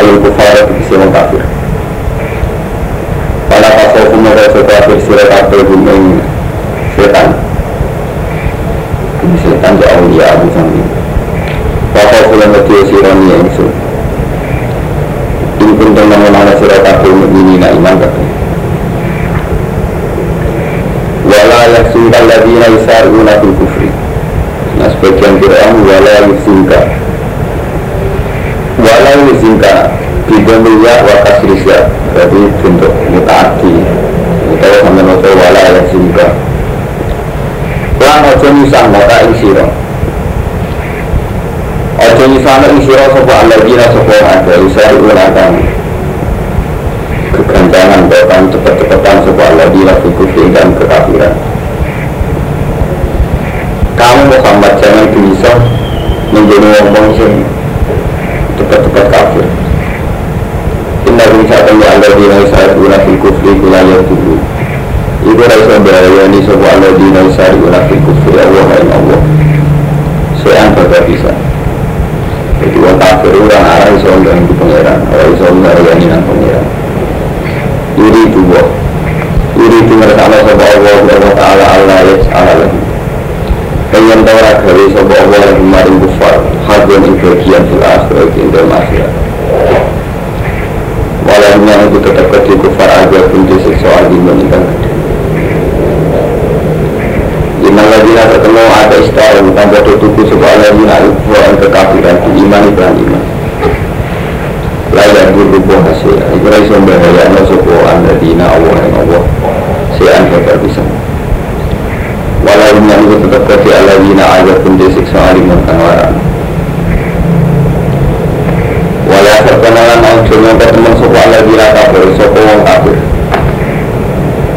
Ayo kufar itu wong kafir. Pada pasal kumara kafir surat kafir bumeng setan. Ini setan ya aulia abu sami Pasal kulan kecil sirani yang isu Ini pun tentang mana surat kafir ini na iman kafir Wala yaksunkan ladina isaruna kufri. Nah sebagian Quran wala yusinka Wala yusinka Bidamilya wa kasrisya Berarti bentuk mutaati. Kita sama noto wala yusinka Lan ojo nyusah mata ing siro Ojo nyusah ing siro Sopo aladina sopo ada Usari unakan Keganjangan bahkan cepet-cepetan Sopo aladina fikufin dan kekafiran. Kamu Muhammad jangan bisa menjadi ngomong cepat-cepat kafir Inna bisa tanya Allah dina isa'ad guna fil kufri kulayah dulu Iku rasa berayani sebuah Allah dina isa'ad guna fil kufri Allah yang Allah Sean kata bisa Jadi orang kafir orang arah iso yang itu pengeran Orang iso berayani nang pengeran Iri itu boh Iri itu ngerasa Allah sebuah Allah Allah Ta'ala Allah ya Allah lagi pengen tahu gawe sapa Allah yang maring kufar hadun ing bagian fil akhirat ing dalam akhirat yang itu tetap kecil kufar aja pun disiksa adi meninggal gede Inna ladina ketemu ada istara tanpa tutupu sebuah ladina Ibu yang kekafiran di iman iban iman Layak berhubung hasil Ibu raisa bahaya no sebuah ladina Allah yang Allah Sean kekal bisa walau yang itu tetap kati aladina ayat pun disiksa alimun kan walau perkenalan ojo nyongko teman sopa aladina kafir sopa wong kafir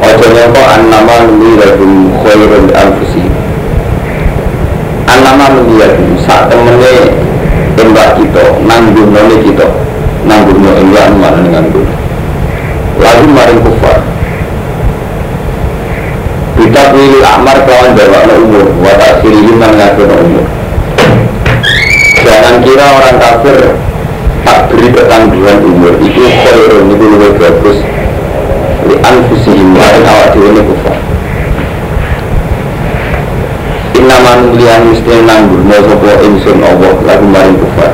ojo nyongko an nama nulirakum khairul anfusi. An nama nulirakum saat temennya tembak kita nanggung nolnya kita. Nanggung nolnya enggak mana nanggung lalu maring kufar. Kita pilih amar kawan bawa umur. Watak sirihim yang ngatur umur. Jangan kira orang kafir tak beri ketangguhan umur. Itu khairun itu lebih bagus. Li anfusihim lain awak dewa ini kufar Inaman lian mesti nanggur mau sopo insun Allah lagu maring kufar.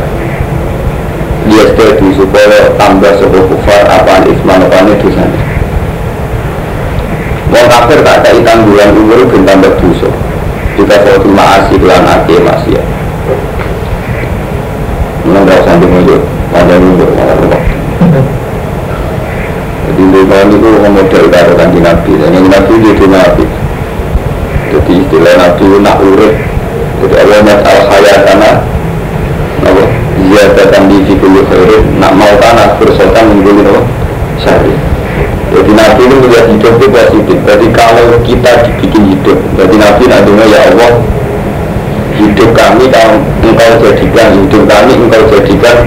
Dia setuju supaya tambah sopo kufar apaan isman apaan itu sana Wong kafir tak ada tangguhan umur ben tambah dosa. Jika terima asih kelan ake maksiat. Memang gak usah pada mundur, malah rumah. Jadi di tahun itu model karo kanji nabi, dan yang nabi itu nabi. Jadi istilah nabi nak urut. Jadi Allah mas'al hayat karena Apa? Ziyadatan di fikul khairin Nak mau tanah bersotan minggu itu Syari jadi Nabi itu melihat hidup itu positif. Jadi kalau kita dibikin hidup, jadi Nabi nantinya ya Allah hidup kami engkau jadikan hidup kami engkau jadikan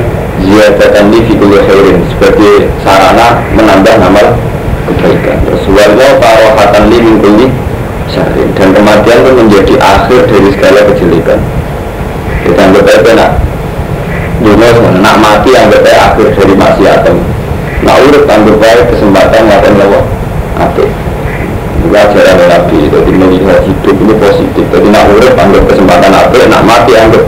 ziyadatan li fikul khairin sebagai sarana menambah amal kebaikan. Rasulullah tarohatan li min kulli syahrin dan kematian itu menjadi akhir dari segala kejelekan. Kita anggap aja nak Yunus nak mati anggap aja akhir dari maksiatan. Nah urut anggap baik kesempatan ngapain lawa Apa? Juga Nabi. Jadi melihat hidup ini positif. Jadi nak urut anggap kesempatan apa Nak mati anggap.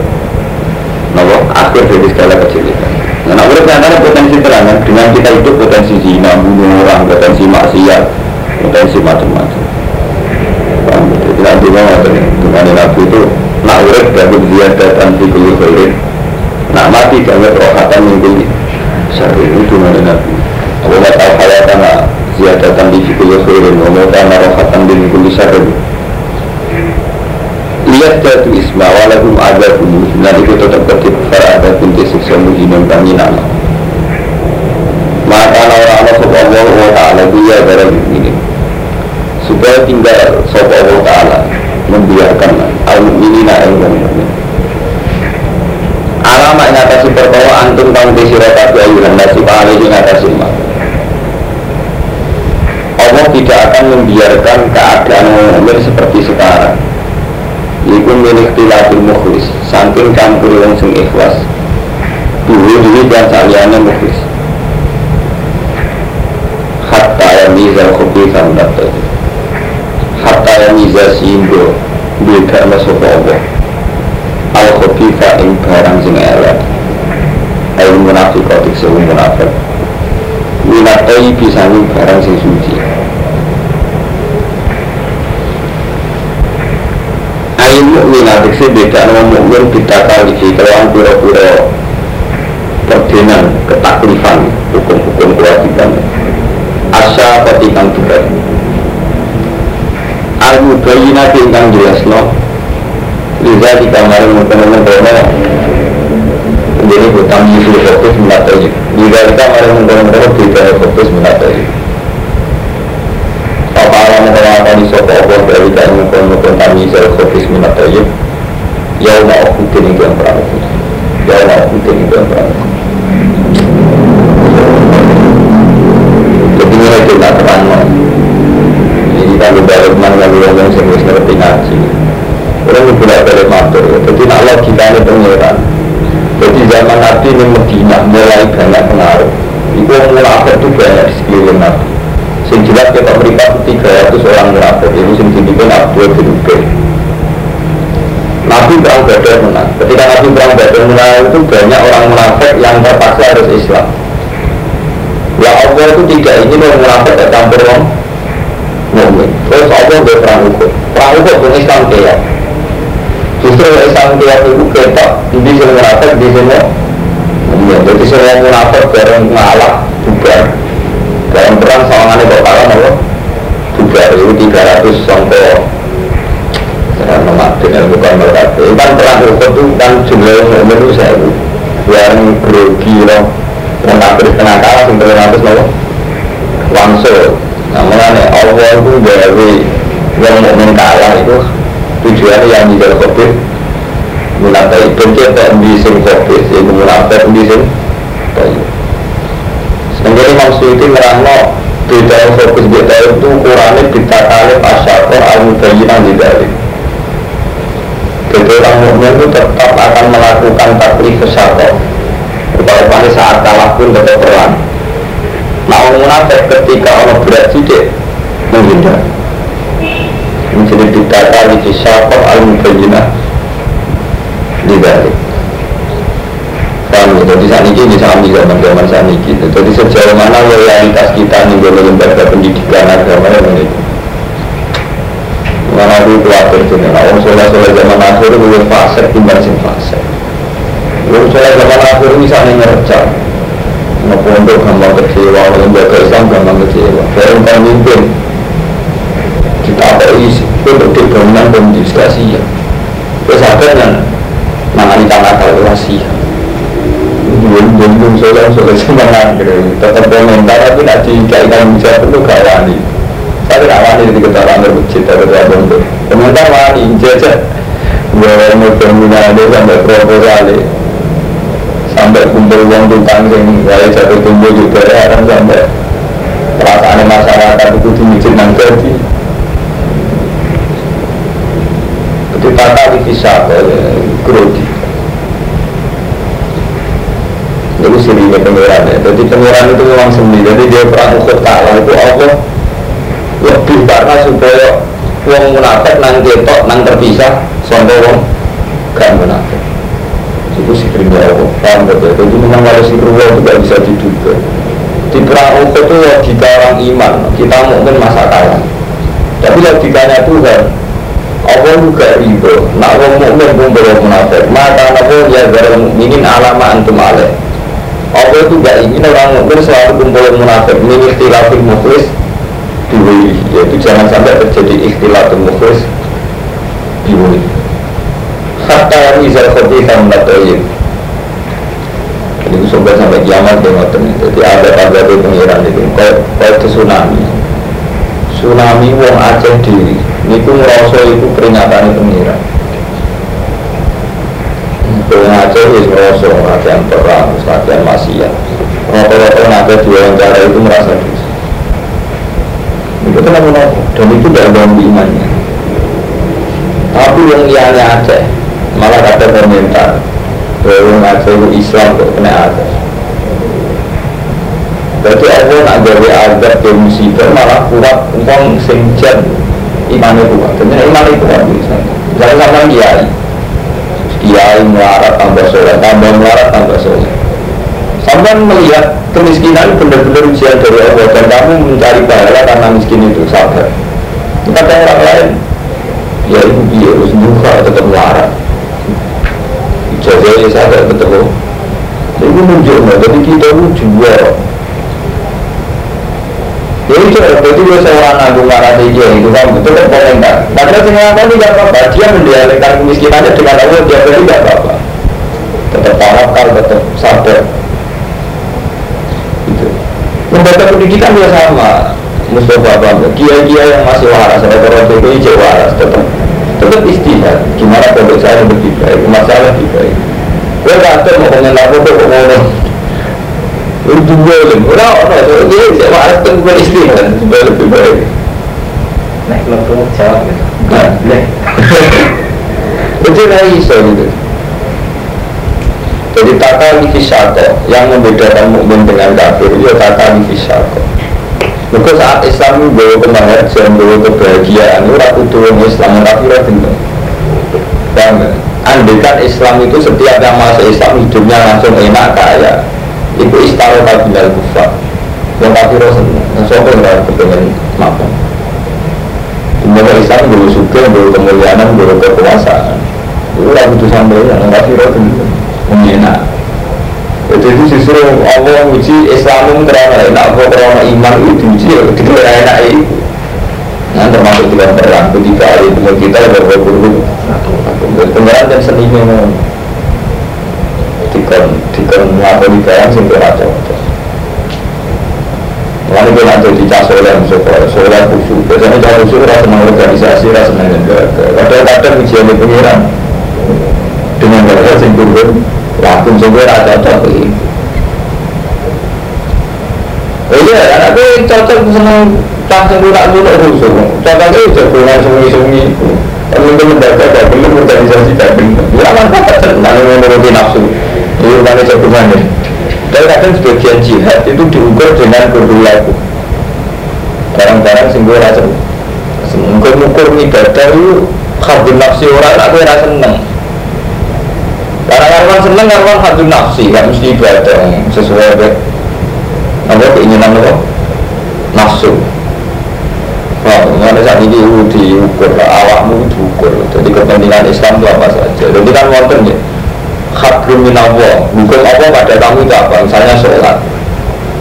Nawa akhir dari segala kejelekan Nah nak urut nyatanya potensi terangan Dengan kita hidup potensi zina, bunuh orang, potensi maksiat Potensi macam-macam? Jadi nanti mau Dengan Nabi itu Nak urut dianggap ziyadatan di kulit khairin Nak mati dianggap rohatan minggu Syari itu mana Nabi. Abu Matal hayatana ziyadatan di fikul khairin Wa mutana rohatan di minggu syari lihat jatuh isma walakum pun dan itu tetap ketik para ada binti siksa muhinan kami nama maka orang-orang sopa Allah wa ta'ala dia dari ini supaya tinggal sopa Allah ta'ala membiarkan al-mu'minina yang mu'min alama yang atas perkara antum kang disirakat ya ayuhan nasi pahali yang atas Allah tidak akan membiarkan keadaan mu'min seperti sekarang. Iku milik tilatul mukhlis Saking campur yang sing ikhlas. Dulu dulu dan saliannya mukhlis. Hatta yang mizal khobi samdat Hatta yang mizal simbo Beda masuk Allah. Al khobifa ing barang sing elek. Ayo munafikotik sewu munafik. Minat bisa ing barang sing suci Ayo mukmin adik sih beda nama mukmin kita kali kelawan pura-pura perdenan ketaklifan hukum-hukum kewajiban. Asa ketikang berat. Al mubayina tingkang jelas no Liza di kamar mengkono-mengkono Jadi hutang yusul fokus menatai Liza di kamar mengkono-mengkono Beda fokus menatai Apa mengkono-mengkono Sopo Allah dari kain mengkono-mengkono Kami yusul fokus menatai Yau ma'ukutin itu yang perang. Yau ma'ukutin itu yang perang. Jadi ini kita terang Ini kalau balik mana Kalau yang sering ngerti ngaji. Orang itu tidak boleh matur. Jadi nak pengeran Jadi zaman Nabi ini Medina mulai banyak pengaruh. Itu orang munafik itu banyak di sekeliling Nabi Sing jelas kita berikan 300 orang munafik. Ini sing dibikin Abdul bin Ubay. Nabi perang badar menang. Ketika Nabi perang badar menang itu banyak orang munafik yang terpaksa harus Islam. Ya Allah itu tidak ingin orang munafik campur orang mukmin. Terus Allah berperang hukum. Perang hukum pun Islam kayak Justru Islam dia itu ketok di sini munafik di sini Ya, jadi semua munafik bareng ngalah juga dalam perang sawangannya kok kalah apa? Juga itu 300 sampai Saya memakai yang bukan mereka Kan perang Uhud itu kan jumlah yang itu saya Yang grogi loh Yang kafir setengah kalah sampai 300 loh Wangsul Nah mengenai Allah itu dari yang mau kalah itu tujuannya yang tidak covid munafik itu kita bisa covid itu munafik bisa sendiri maksud itu merangno tidak fokus kita itu ukurannya kita kali pasyakor al-mubayyinan di dari jadi orang mukmin itu tetap akan melakukan taklif kesakor Upaya saat kalah pun tetap perang. Nah orang munafik ketika orang berat sidik menghindar. Menjadi dikata di kisahkot al-mubayyinah di balik Paham ya? Jadi saat ini bisa ambil zaman-zaman saat ini. Jadi sejauh mana loyalitas kita nih dalam lembaga pendidikan agama yang ini? Mana aku khawatir jadi Orang soleh-soleh zaman akhir itu lebih fase timbang sing fase Orang soleh zaman akhir misalnya ngerja Ngapa untuk gampang kecewa? Lembaga Islam gampang kecewa. Orang pemimpin kita apa isi? Untuk bangunan dan administrasi ya terus akhirnya nangani tanah kalau masih belum belum belum soalnya soalnya semangat tetap komentar tapi nak dikaitkan jawab itu gak wani saya tidak wani di ketahuan berbucit atau tidak bentuk komentar wani jajah bangunan ada sampai proposal sampai kumpul uang tukang yang saya jatuh tumbuh juga ya kan sampai perasaan masyarakat itu dimijin nanti ditata di bisa grodi itu sendirinya pengiran ya. Jadi pengiran itu memang sendiri jadi dia perang ukut kalah itu Allah lebih karena supaya uang munafik nang ketok nang terpisah sampai uang gak munafik. Itu sikrimnya Allah paham betul. Jadi memang kalau sikrimnya itu gak bisa diduga. Di perang ukut itu logika orang iman. Kita mungkin masa kalah. Tapi logikanya Tuhan Allah juga ridho nak wong mukmin pun belum munafik. Maka nabo ya garam mukminin alama antum alaih Allah itu gak ingin orang mukmin selalu kumpul munafik. Min ikhtilafil mukhlis diwiri yaitu jangan sampai terjadi ikhtilafil mukhlis diwiri Hatta Rizal Khobi Kamlatoyin Jadi sampai sampai kiamat dia ngoten. Jadi ada pada di pengiran itu. Kau itu tsunami. Tsunami wong Aceh diri Niku ngerasa itu peringatan pengiran Aceh itu ngerasa latihan perang, latihan maksiat Rata-rata ada dua cara itu merasa dosa Itu kenapa Dan itu tidak ganggu imannya Tapi yang liane Aceh Malah kata komentar Bahwa Aceh itu Islam kok kena Aceh Berarti Allah nak gawe azab ke musibah malah kuat uang sing jan imannya kuat. Tentunya imannya kuat bisa. Jangan sama kiai. Kiai melarat tambah soleh, tambah melarat tambah soleh. Sampai melihat kemiskinan benar-benar ujian dari Allah dan kamu mencari pahala karena miskin itu sabar. Kata orang lain, ya ibu dia harus buka tetap melarat. Jadi saya betul. Jadi menunjukkan, jadi kita itu jual jadi itu berarti gue seorang agung dia itu kan betul kan komentar. Padahal sing ngakoni tidak apa-apa. Dia mendialekkan kemiskinannya dengan Allah dia berarti tidak apa-apa. Tetap tawakal, tetap sabar. Itu. Lembaga pendidikan dia sama. Mustafa Bambang, kiai-kiai yang masih waras, saya orang itu hijau waras, tetap tetap istihad. Gimana pondok saya lebih baik, masalah lebih baik. Gue kata mau mengenal apa, kok ngomong itu boleh, orang orang itu dia saya marah tuh bukan istri kan, supaya lebih baik. Naik kelompok jawab gitu. Nah, itu bisa gitu. Jadi tata nifisako yang membedakan mukmin dengan kafir itu tata nifisako. Maka saat Islam bawa kebahagiaan, bawa kebahagiaan, itu rakyat turun Islam, kafir itu Dan andikan Islam itu setiap yang masuk Islam hidupnya langsung enak kaya itu istana kabinet kufar yang kafir seneng yang sopo kepengen makan. Dunia Islam dulu suka, dulu kemuliaan, dulu kekuasaan. Itu lah butuh sampai yang kafir itu menyenak itu justru Allah uji Islam terang enak, terang iman itu uji, itu enak itu. Nah termasuk juga perang. Ketika hari kita ada berburu Pengeran dan seni memang dikon dikon ngakoni barang sing ora cocok. Lalu kita nanti di cas soleh, misalnya soleh khusyuk. Biasanya cas khusyuk rasa senang organisasi, rasa senang lembaga. Kadang-kadang ujian di pengiran dengan mereka sing turun, lakum sebuah rasa cocok ini. Oh iya, anakku cocok senang tas yang lunak lunak khusyuk. Cocoknya jagungan sungi-sungi. Kalau lembaga gak belum organisasi gak belum. Ya mantap senang menuruti nafsu. Ini urutannya jagungan ya. Dan kadang sebagian jihad itu diukur dengan kurilaku Barang-barang sing gue rasa Mungkin ukur ibadah itu Khadun nafsi orang aku rasa seneng. Karena karwan seneng karwan khadun nafsi Gak mesti ibadah. Sesuai dengan Apa keinginan apa? Nafsu. Mana saat ini diukur awakmu diukur. Jadi kepentingan Islam itu apa saja? Jadi kan wonten ya Hablum minallah Hukum Allah pada kamu itu apa? Misalnya sholat.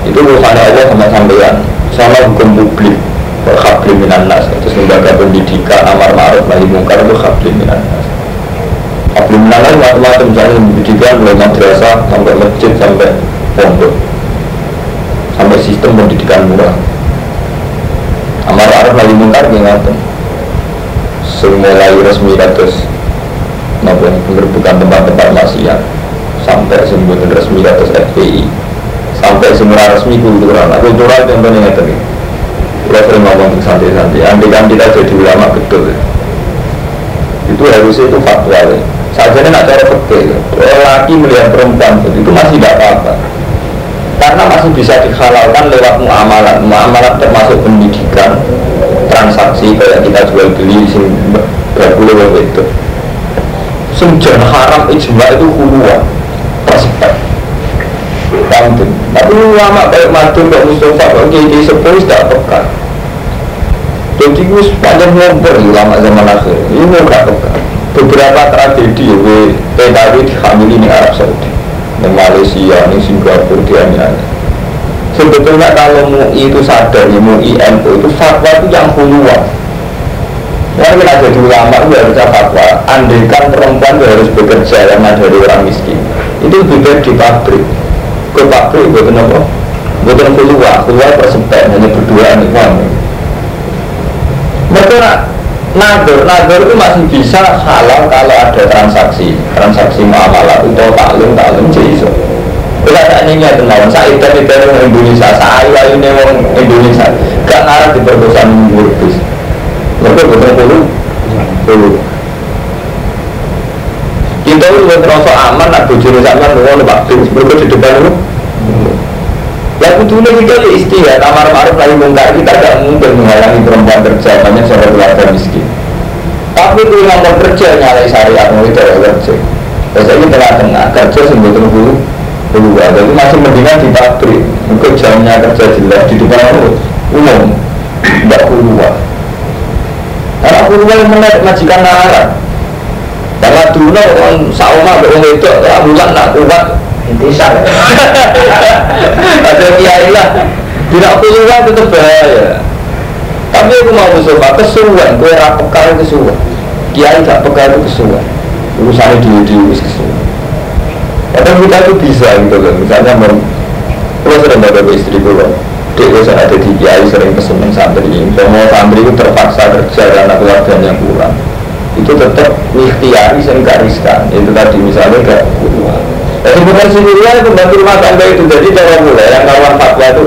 Itu urusannya Allah sama sampean. Sama hukum publik. Hablum minannas Terus lembaga pendidikan Amar ma'ruf nahi mungkar itu hablum minannas Hablum minannas macam-macam. Misalnya pendidikan mulai madrasah Sampai masjid sampai pondok. Sampai sistem pendidikan murah. Amar ma'ruf nahi mungkar Gimana Semulai resmi katus Nopo bukan tempat-tempat maksiat. Sampai sembuh resmi atas FPI sampai semua resmi kultural nah, kultural penting tadi kita sering ngomong santai-santai andai kan kita jadi ulama betul. Ya. itu harusnya itu fatwa ya. saja nak cara peke laki melihat perempuan itu masih tidak apa-apa. Karena masih bisa dihalalkan lewat muamalah muamalah termasuk pendidikan transaksi kayak kita jual beli sing berpuluh itu Sumjan haram ijma itu huluan. Prospek Kantin Tapi ulama kayak Madun, kayak Mustafa, kayak Kiai Sepuh tidak pekat Jadi gue sepanjang ngompor ulama zaman akhir. Ini gak pekat Beberapa tragedi ya PKW dihamili di Arab Saudi. Di Malaysia, di Singapura, di Aniaya Sebetulnya kalau MUI itu sadar, ya MUI NU itu fatwa itu yang huluan Mungkin ada di ulama itu harus fatwa. Andaikan perempuan itu harus bekerja karena dari orang miskin. Itu baik di pabrik. Ke pabrik buat apa? Buat keluar, keluar persepet hanya berdua nih kamu. Mereka nak Nagar, nagar itu masih bisa halal kalau ada transaksi Transaksi muamalah itu taklim, taklim jadi Bila tak ini ya teman, saya itu di Indonesia, saya ini orang Indonesia Gak ngarap di perkosaan murbis Betul dulu Dulu Kita itu terasa aman, nak bujurnya sama, nunggu waktu Mereka di depan itu Ya kudunya kita ya istihad, amar ma'ruf nahi mungkar kita gak mungkin menghalangi perempuan kerja banyak soal keluarga miskin. Tapi itu yang kerja nyalai syariat mau itu ya kerja. Biasanya tengah-tengah kerja sebetulnya dulu dulu jadi masih mendingan di pabrik. Mungkin jamnya kerja jelas di depan umum, tidak keluar. Yang menarik majikan nalar. Karena dulu orang sama orang itu, bulan nak kuat intisar ada kiai lah tidak keluar itu bahaya tapi aku mau musuh kesuwan gue rapekar kesuwan kiai gak pekar kesuwan urusan di di kesuwan kadang kita itu bisa gitu kan misalnya kalau sering ada istri gue bisa ada di kiai sering pesenin santri. Semua santri itu terpaksa kerja karena keluarganya kurang. Itu tetap ikhtiari sehingga riskan. Itu tadi misalnya gak keluar jadi bukan sendirian itu membantu rumah tangga itu. Jadi cara mulai yang kawan fatwa itu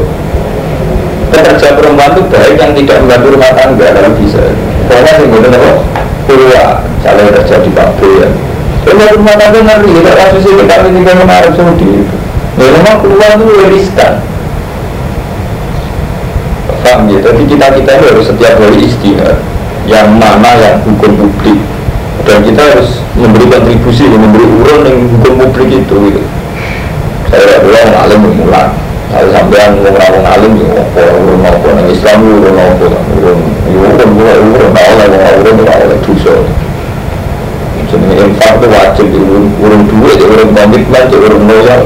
pekerja perempuan itu baik yang tidak membantu rumah tangga kalau bisa. Sih benar apa? Keluar kalau kerja di pabrik ya. Membantu rumah tangga nanti kita kasus ini kami tinggal menaruh Saudi. Ya memang keluar itu riskan paham ya. Jadi kita kita harus setiap hari istihad. Yang mana yang hukum publik. Dan kita harus memberi kontribusi memberi urun yang hukum publik itu gitu. saya bilang orang alim mengulang kalau sampai ngomong alim ya apa urun apa yang Islam urun apa urun. Urun urun. Urun tahu lah orang urun tahu lah dosa. Jadi infak itu wajib urun urun duit urun komitmen urun loyal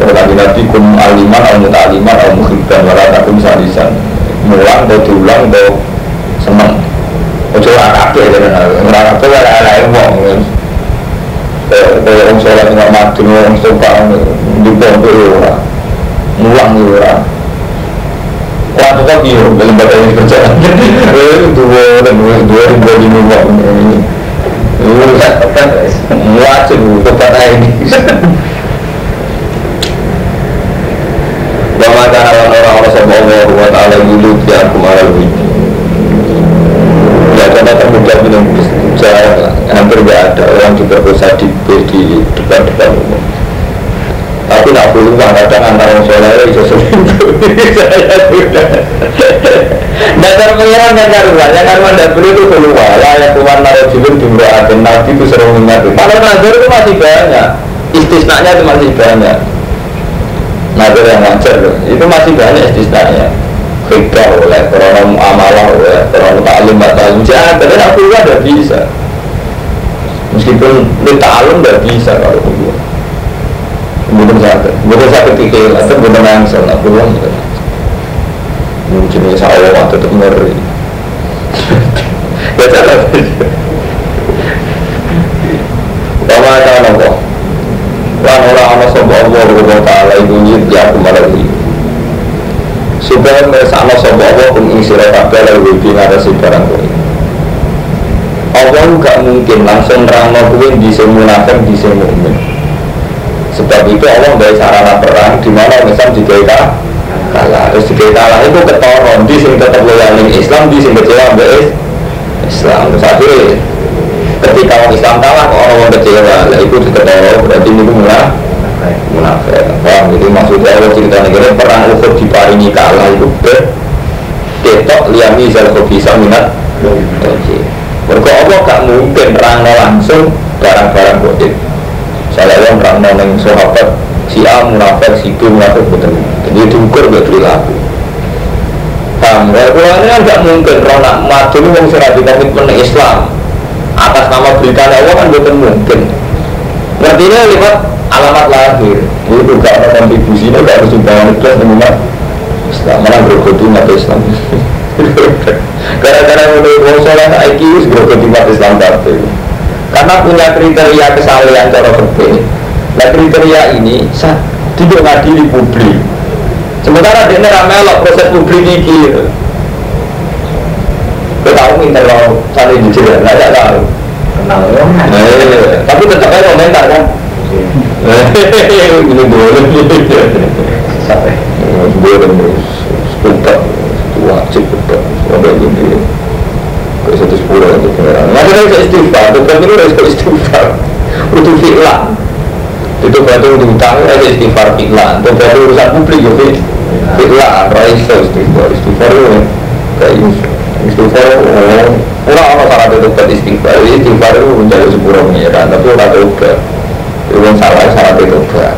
Lagi nabi kum aliman al mutaliman al mukhibban wala takum salisan mulang atau diulang atau seneng Ojo lah kabeh kan ora kabeh ora ana wong. Kayak orang sholat nggak mati, orang sopan di pondok ya ora, mulang ya ora. Wah tuh kok iya, baca ini kerja. Dua dua dua ribu lima wong ini. Wajib tempat ini. Wa ma kana orang-orang sallallahu wa ta'ala yulu ya kumaral ini ya karena termudah minum jarang hampir nggak ada orang juga bisa di, di depan-depan umum. Tapi nak peluang kadang antara orang soleh itu seminggu saya sudah dasar pengiran dan karuan yang karuan dan beli itu keluar lah yang keluar naruh jilin dimroatin nabi itu sering mengingatkan kalau nazar itu masih banyak. Istisnanya itu masih banyak nazar yang wajar loh itu masih banyak istisnanya. Beda oleh karena amalah oleh karena taklim. Taklim jangan tapi nak keluar tidak bisa. Meskipun di taklim tidak bisa kalau keluar kemudian sakit kemudian sakit pikir atau kemudian nangsel nak keluar tidak mungkin ya saya tetap ngeri. Ya cara Bawa ada nopo Lan orang-orang sopa Allah Wa ta'ala ibu nyit ya aku marah supaya mereka Allah Allah pun ing sirah kabeh lalu wibi ngarasi barang kue. Allah gak mungkin langsung nerangno kue di munafik di mukmin sebab itu Allah dari sarana perang di mana misal di kita kalah. Terus di kalah itu ketoron di sini tetap loyal Islam di sini kecewa mbak Islam. Terus akhirnya ketika orang Islam kalah orang orang kecewa lah itu diketoron berarti ini mulai munafik. Paham? Jadi maksudnya Allah cerita negara perang Uhud diparingi kalah itu ke ketok liami zal bisa minat. Mereka Allah gak mungkin perang langsung barang-barang goib saya yang perang neng sahabat si A munafik si B munafik betul. Jadi diukur gak perilaku. Paham? Ya kalau ini kan gak mungkin kalau nak maju ini wong sing komitmen Islam. Atas nama berita Allah kan betul mungkin. Artinya lewat alamat lahir itu gak ada kontribusi ini gak harus sumbangan ikhlas umat Islam mana berkodu mata Islam Gara-gara udah mau sholat IQ sebagai timat Islam kabeh. Karena punya kriteria kesalahan cara berbeda. Nah kriteria ini tidak ngadili publik. Sementara dia ramelok proses publik ini. Kau tahu minta lo saling dijelaskan, nggak tahu. Kenal ya. Eh, tapi tetap aja komentar kan. Ini boleh. Sampai. Boleh sebentar. Wajib betul. Ada ini. Ke satu sepuluh untuk pengeran. Nggak ada yang istighfar. Bukan itu harus istighfar. Untuk fi'lan. Itu berarti untuk utang ada istighfar fi'lan. Itu berarti urusan publik ya fi'lan. Raisa istighfar. Istighfar itu kayak istighfar oh, orang apa salah itu istighfar istighfar itu menjadi sepuluh pengiran tapi orang tobat itu yang salah salah itu tobat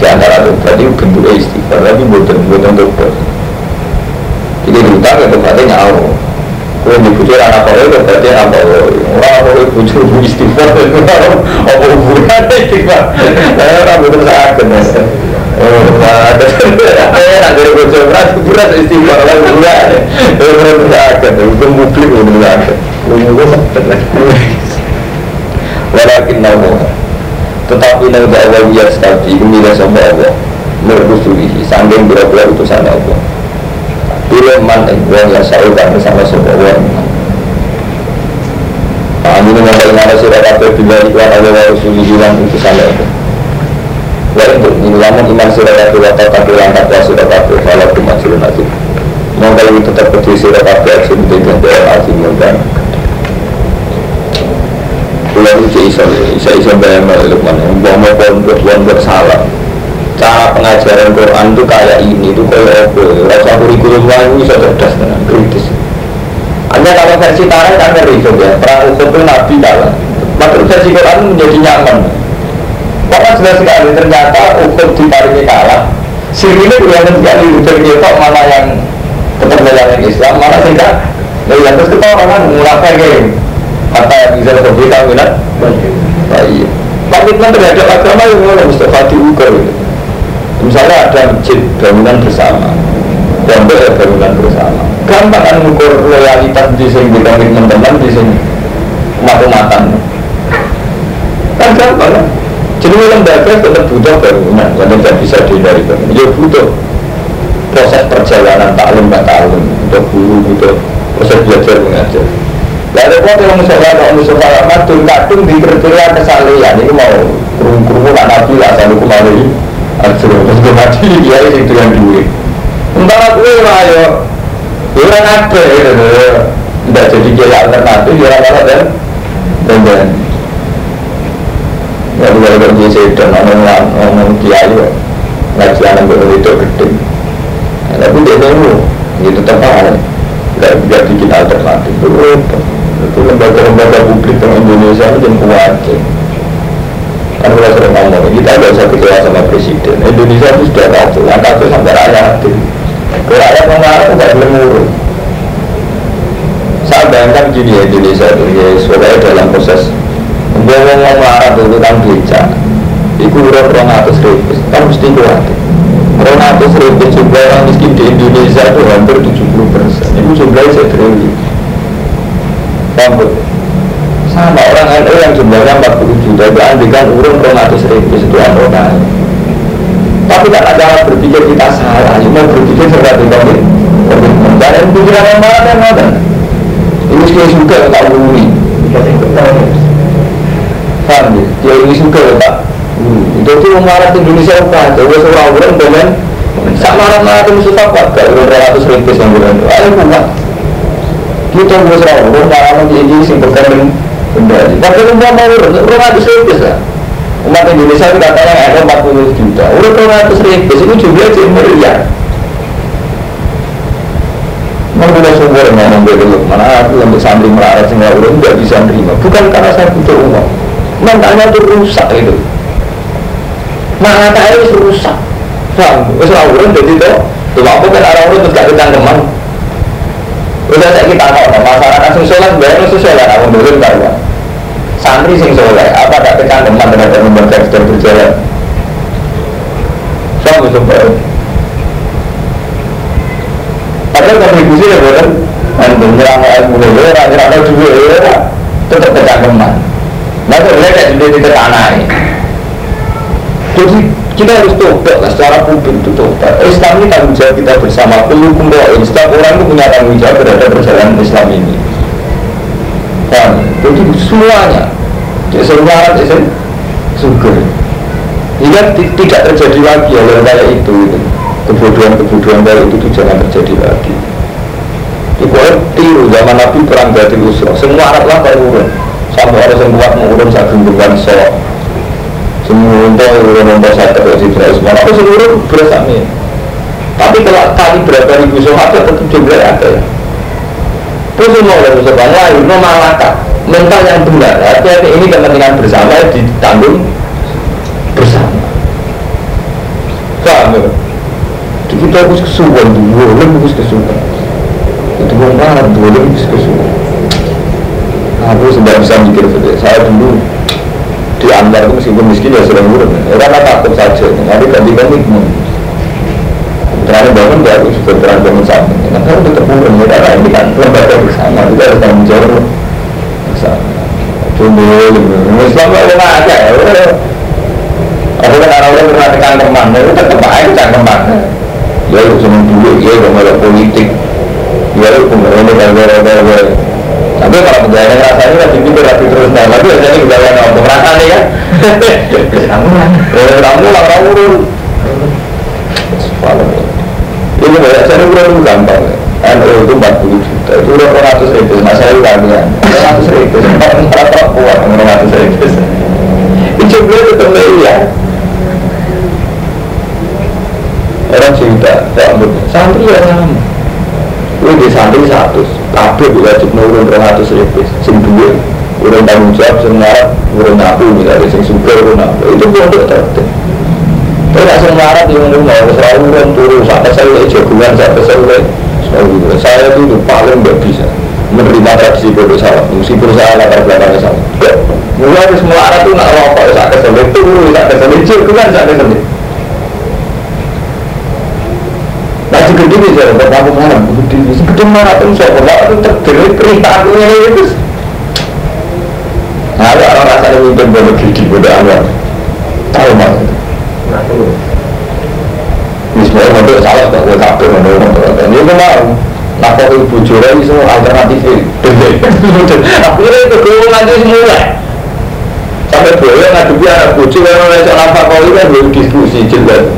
di antara tobat itu bentuknya istighfar tapi bukan bukan tobat. Jadi diutang ya tobatnya nyawa kalau dibujuk anak kau itu berarti apa orang apa itu bujuk istighfar apa hubungannya istighfar? Orang betul sakit Oh, ada itu tetapi nabi Allah ya sekali ini sama Allah merdusulihi sanggeng berapa utusan Allah. Bila man yang ya saya kan bersama sama Allah Amin mengenai sirah kabeh bila iklan Allah wa rasulihi lan utusan Allah. Wa untuk lamun iman sirah kabeh wa tata kilang takwa sirah kabeh Falah kumajulun azim kalau tetap kecil sirah kabeh Azim dengan jalan azim dan Kulau itu iso iso iso bayang Lukman Mau mau pondok pondok salah cara pengajaran Quran itu kayak ini itu kayak apa? Rasa kurikulum lain bisa cerdas dengan kritis. Hanya kalau versi Tarek kan ngeri ya. Perang Uhud itu Nabi kalah. Maka versi Quran menjadi nyaman. Karena jelas sekali ternyata Uhud ditariknya kalah. Sirine kelihatan sekali kok mana yang tetap menjalani Islam mana nah yang terus kita orang kan munafik yang bisa lebih minat baik. Komitmen terhadap agama yang mulai Mustafa? Diukur gitu misalnya ada masjid bangunan bersama pondok ya bangunan bersama. Gampang kan mengukur loyalitas di sini di komitmen teman di sini. Umat-umatan. Kan gampang kan? Jadi lembaga tetap butuh bangunan yang tidak bisa dihindari bangunan. Ya butuh. Proses perjalanan taklim tak taklim. Untuk guru butuh. Proses belajar mengajar Lalu kok yang musola kalau musola lama tuh di kriteria kesalahan ini mau kurung-kurung nak nabi lah selalu kembali Aduh, terus gue mati dia itu yang duit. Entah aku lah yo, orang ada ya, tidak jadi kiai alternatif, ya orang orang dan dan dan. Ya dua orang kiai sedang ngomong ngomong kiai yo, ngaji anak gue itu gede. Tapi dia tahu, dia tetap ada, nggak bikin alternatif. Itu lembaga-lembaga publik di Indonesia itu yang kuat kan kalau sering ngomong kita nggak usah kecewa sama presiden. Indonesia itu sudah kacau yang kacau sampai rakyat kalau rakyat mengarah nggak boleh ngurus saya bayangkan gini ya Indonesia itu ya sebagai dalam proses ngomong marah dulu kan beca itu udah orang atas ribu kan mesti kuat orang atas ribu jumlah orang miskin di Indonesia itu hampir 70 persen. Itu jumlahnya saya triliun paham sama orang NU yang jumlahnya 40 juta itu andikan urun 200 ribu itu orang tapi kan ada berpikir kita salah cuma berpikir seperti komit dan yang pikiran yang mana yang mana? Ini sekali suka tak wuri paham ya? Dia ini suka tak itu tuh marah Indonesia apa coba seorang orang dengan sama orang marah itu musuh apa gak urun 200 ribu yang bulan ayo bukan kita harus orang orang marah menjadi sing berkandung kembali. Tapi umpama mau urut, urut ratus ribu. Umat Indonesia itu katanya ada 40 juta. Urut ratus ribu, itu jumlahnya jadi. Mau punya sumber ngomong dari mana aku untuk santri melarat sehingga urut tidak bisa menerima. Bukan karena saya butuh uang. Mentalnya itu rusak itu. Mata itu rusak. Paham? Wes ora jadi itu. Tuh aku kan orang urut terus gak kecangkeman. Udah saya kita tahu, masyarakat sing sholat bayar itu sholat, aku dulu tahu Santri sing sholat, apa tak kecangkeman terhadap lembaga sedang berjalan? Sama sumpah. Padahal kontribusi ya bukan mulai ya ora ada duit ya tetap kecangkeman. Nah kok lek duit itu tanah Jadi kita harus tobat lah secara publik itu tobat. Islam ini tanggung jawab kita bersama. Perlu kumroin. Setiap orang itu punya tanggung jawab terhadap perjalanan Islam ini. Kan? Jadi semuanya. Semua orang jadi syukur. Hingga tidak terjadi lagi hal kayak itu. itu kebodohan-kebodohan dari itu tuh jangan terjadi lagi itu tiru zaman Nabi perang Badr Usra semua Arab lah urun sampai orang yang kuat mengurun saat gembukan so semua untuk urun untuk saya terus Ibrahim semua aku seluruh bersama tapi kalau kali berapa ribu sahabat tetap jumlah ada terus semua orang musuh lain memalakkan mental yang benar artinya ini kepentingan bersama ditanggung bersama paham ya? kita harus kesuwan dulu, harus kesuwan. Itu marah dulu, harus kesuwan. Aku sudah bisa mikir. Saya dulu di Anwar itu meskipun miskin ya sering urut. Karena takut saja. Nanti ganti ganti Terakhir bangun ya aku sudah terakhir bangun sama. Nah kalau tetap urut ya karena ini kan lembaga bersama. Kita harus tanggung jawab bersama. Cuma Islam itu ada. Aku kan orang-orang pernah tekan teman, itu tetap aja cangkeman ya itu cuma duit ya malah politik ya itu kemudian gara-gara tapi kalau penjahit yang rasanya kan jadi berapi terus nah, tapi biasanya penjahit yang ngomong rasanya kan. ya. Kamu lah, kamu lah kamu dulu. Ini banyak saya itu gampang. NU itu 40 juta, itu udah 400 ribu, masa itu kan ya 400 ribu, orang rata kuat 400 ribu. Itu beliau tetap ya. Orang cinta, tak santri ya sama. lu di santri 100, kabeh wajib nurun 200 ribu. Sing duwe urun tanggung jawab sing ngarep urun aku misalnya sing suka urun aku itu pondok tertib. Tapi gak sing ngarep yang rumah selalu urun turun sampai saya lagi jagungan sampai saya lagi gitu. udah saya itu paling gak bisa menerima tradisi bodoh salah meskipun saya latar belakangnya salah mulai semua arah tuh nak rokok lagi turun, sampai saya lagi jagungan saat kesel segede ini saya dapat kamu mana segede segede mana tuh saya kalau itu terdiri perintahnya itu nah ada orang rasanya mimpin bodoh gigi bodoh awal tahu mas? Ini semua bodoh salah tak gue bodoh bodoh ini gue mau jura ini semua alternatif akhirnya itu gue nanti semua sampai boleh ngadepi anak bucu yang ngajak nampak kau ini kan diskusi jelas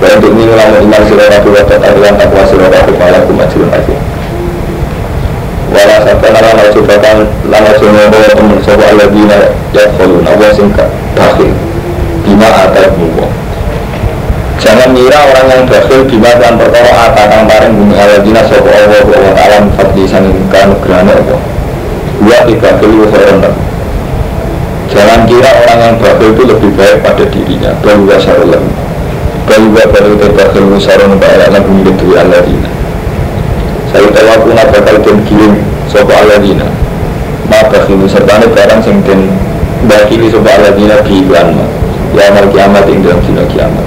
dan untuk ini ulama iman sirah wa ta'adilan takwa sirah rabu malah kumajirun lagi Wala sabta nara nara subatan Lama bawa temen Sopo ala dina Yadkhulun Allah singkat Bakhil Bima atat muwa Jangan ngira orang yang bakhil Bima dan perkara atakan paring Bumi ala dina Sopo Allah Wa ta'ala Fadli sangin kanugrahana Allah Wa ibakhil wa Jangan kira orang yang bakhil itu lebih baik pada dirinya Bahwa syarullah Bayu wa baru tebakhil musarun ba'ala nabi gitu aladina. Saya tahu aku nak bakal den kirim Sopo aladina. Ma bakhilu sertane barang sing den Bakili sopo aladina bi iklan Ya amal kiamat ing dalam dina kiamat.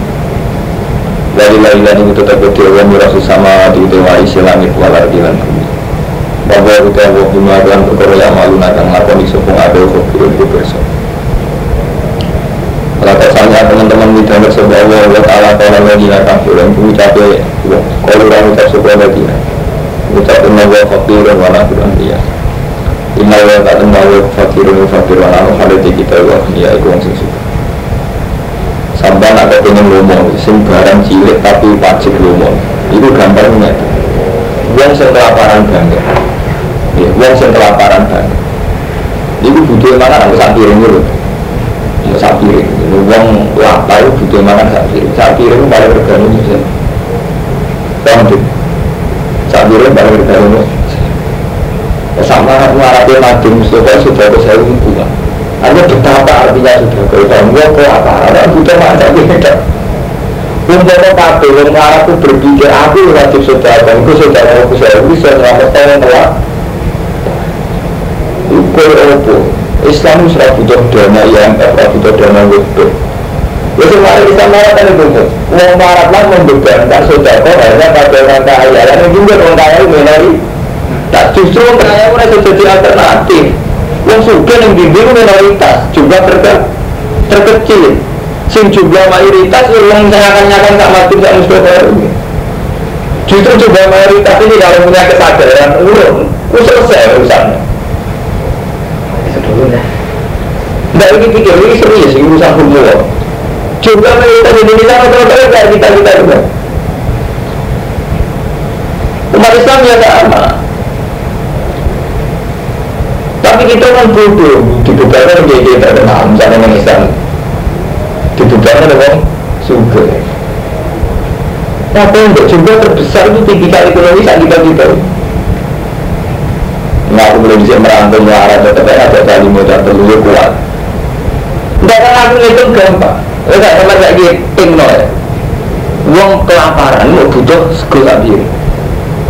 Dari lain-lain itu tetap berdewa mirasu sama di dewa langit walar di bumi. Bahwa kita wa bima dan perkara yang malu nakang lakoni sopong adil khobirun itu besok kalau tanya teman-teman di dalam sebuah Allah Allah Ta'ala Ta'ala lagi nakam Yang mengucapnya Kalau orang ucap sebuah lagi Ucapin Allah fakirun wa nafiran dia Inna wa ta'ala Allah fakirun wa fakirun wa nafiran Haliti kita wa ya itu yang susu Sampai nak pengen lomo Sing barang cilik tapi wajib lomo. Itu gambarnya. Uang yang kelaparan banget Ya, uang kelaparan banget Itu butuh mana? Saat piring ya sapi uang lapar butuh makan sapi sapi itu paling regane paham tuh sapi itu paling regane sama mengharapi Nabi Mustafa sudah ke saya kuat hanya betapa artinya sudah ke tahun ke apa? Orang butuh macam beda Umpama kabeh wong itu berpikir aku wajib saudara, aku saudara aku saya bisa selamat tahun telah. Ukur apa? Islam itu butuh dana yang tak butuh dana itu. Ya semua bisa mengatakan itu. Wong Arab lah membebankan saudara hanya pada orang kaya. Dan juga orang kaya minori. Tak justru orang kaya mereka jadi alternatif. Yang suka yang bimbing minoritas juga terkecil sing jumlah mayoritas yang menyenangkan-nyakan tak mati tak Mustafa justru jumlah mayoritas ini kalau punya kesadaran urung itu selesai urusannya tidak ini pikir ini serius ini urusan hukum jumlah mayoritas Indonesia betul-betul kayak kita kita juga. Umat Islam ya sama tapi kita kan bodoh. Di beberapa menjadi kita ada misalnya Islam. Dibubarkan dengan suga apa yang jumlah terbesar itu tipikal ekonomi saat kita kita Nah aku belum bisa merantau arah tetap ada kali modal terlalu kuat. Tidak kan aku itu gampang Enggak sama kayak gitu no. Ya Uang kelaparan mau butuh sego sabir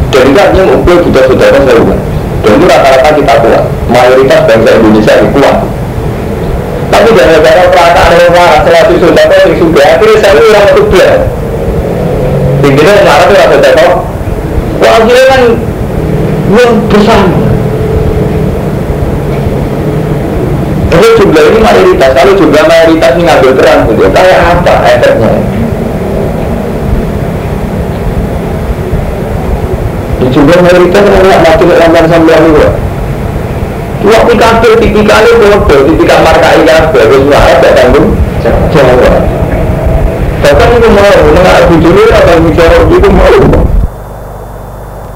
Dan enggak mau butuh saudara saya Dan itu rata-rata kita kuat Mayoritas bangsa Indonesia itu kuat. Tapi gara-gara perasaan yang marah selalu sudah yang sudah. Akhirnya saya orang itu dia tingginya yang marah itu rasa jatuh wah kan yang bersama Jadi jumlah ini mayoritas, kalau jumlah mayoritas ini ngambil terang gitu, kayak apa efeknya? Di jumlah mayoritas nggak mati lamban sambil dua. Waktu kafir tipikalnya bodoh, tipikal markai kafir, terus marah gak tanggung jawab. Bahkan itu mau, mengenai bujuni atau bicara itu mau.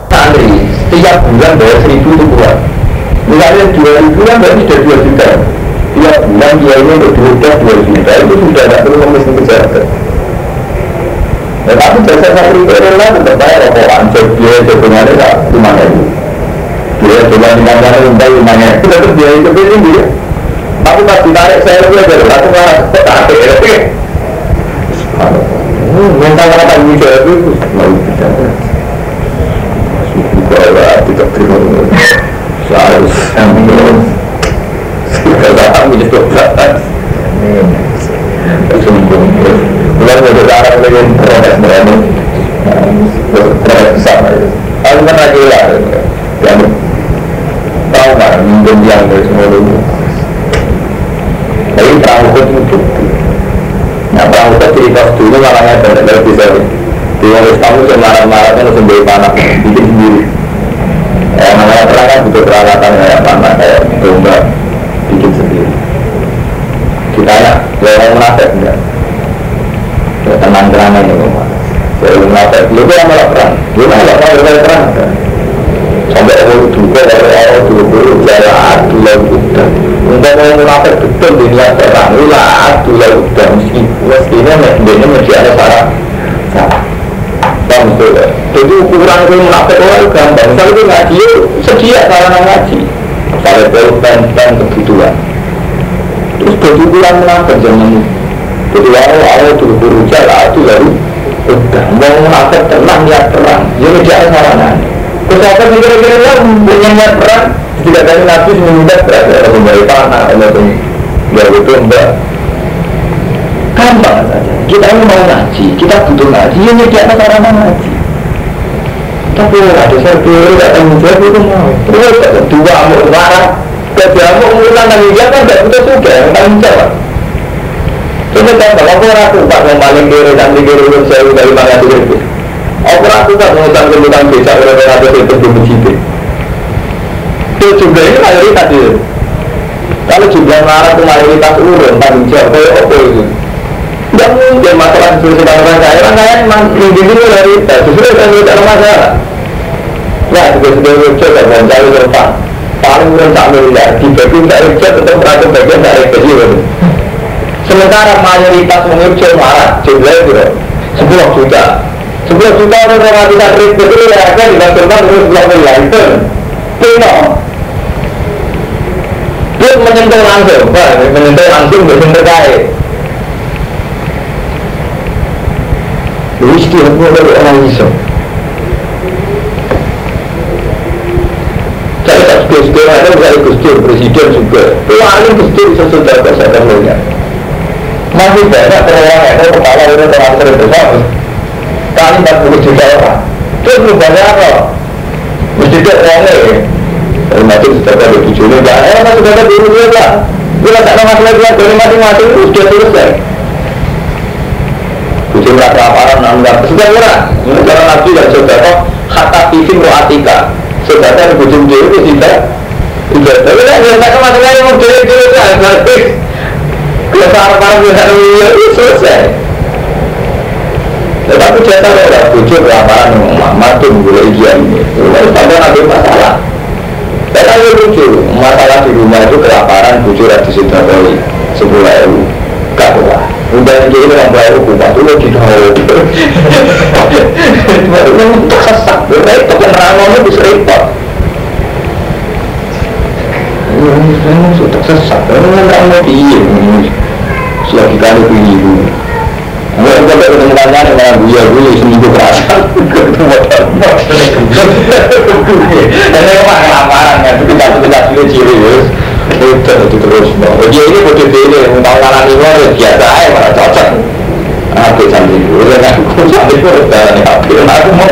Santri, setiap bulan bayar seribu itu keluar. Misalnya dua ribu kan berarti sudah dua juta. Dia ini untuk juta, dua juta itu sudah tidak perlu ngemis kesehatan. Nah, tapi jasa santri itu adalah tetap bayar rokokan, biaya sebenarnya cuma ribu dia coba di mana untuk rumahnya itu tetap dia itu tinggi ya. Tapi pas ditarik saya lebih aja aku malah tarik ya. Mental kata bisa itu mau bisa kalau tidak terima. Saya harus kita kami itu belakang sungguh bulan ada cara dengan protes berani protes besar. Aku kan lagi lah tahu nggak? Minjem yang dari semua dulu. Tapi perahu itu nah perahu itu cerita dulu malahnya benar-benar bisa. Di wali tamu yang marah-marah kan sendiri panah bikin sendiri. Ya namanya perang kan butuh peralatan kayak panah kayak domba ya lewat munafik enggak ya tenang-tenang aja ya munafik lu kan malah perang lu kan nggak mau perang sampai orang juga dari orang dulu jala adu lalu udah untuk mau munafik betul di niat perang lah adu lalu udah meski mestinya ini mesti ada betul jadi ukuran itu orang gampang misalnya itu ngaji sedia sarana ngaji misalnya pulpen dan kebutuhan terus jadi ukuran munafik jangan jadi orang orang dulu jala adu lalu udah mau munafik tenang niat perang ya mesti ada sarana. Kesehatan kira-kira lah punya niat berat Tidak dari nabi meminta berat Ada kembali panah Ada Ya itu enggak Gampang saja. Kita ini mau ngaji Kita butuh ngaji. Ya nyediakan orang ngaji. Tapi ada satu Tidak tanggung jawab itu mau. Terus dua mau marah Mau mengulang tanggung jawab kan Tidak butuh juga Yang jawab Coba kan kalau aku ragu Pak yang paling kiri Nanti kiri Saya dari mana itu Aku aku kan mengutang kemudian bisa oleh ada itu belum begitu. Itu jumlah ini mayoritas itu. Kalau jumlah marah itu mayoritas urun tanggung jawab kayak apa itu? Tidak mungkin masalah sesuai sedang orang kaya Orang kaya memang tinggi itu mayoritas Justru itu yang tidak masalah Ya, juga sudah lucu dan mencari tempat Paling urun tak miliar Dibagi tak lucu tetap berada bagian dari kecil Sementara mayoritas mengucap marah Jumlah itu 10 juta. Sebelas juta orang orang tidak ribet itu ya kan dibandingkan terus sebelah miliar itu Tino Dia menyentuh langsung, Pak, menyentuh langsung belum terkait. Lu istilah dari orang Islam. Saya tak gus ada saya gus presiden juga. Paling gus bisa sudah saya melihat. Masih banyak perorangan itu kepala itu terlalu terbesar. Kali 40 juta orang. Terus lu banyak apa? Mesti dia orangnya ya. Mati sudah ada tujuhnya, ya. Eh, masih ada dulu dia, Pak. Bila tak ada masalah dia, dari masing-masing itu sudah selesai. Kucing merasa kelaparan, nanggar. Sudah murah. Ini cara Nabi dan saudara, kata pisim ro'atika. Saudara kucing dia itu tidak. Tapi kan, mau itu ada bujuk Muhammad tuh mulai dia ini. Lalu pada nanti masalah. Saya tahu masalah di rumah itu kelaparan bujuk rati sudah kali sepuluh. Gak kuat. Udah ini orang baru kuat dulu di tahu. Baru untuk sesak, itu kan ramon bisa repot. Ini sudah sesak, ini kan ramon iya. Selagi kali keliru. Gue juga ketemu kancane malah gue gue seminggu kerasan. Ini mah kelaparan kan, tapi satu kita sudah ciri wes. Itu itu terus. Dia ini mau dipilih, mau tahu kanan ya biasa aja malah cocok. Aku sambil kan aku sambil dan aku aku mau.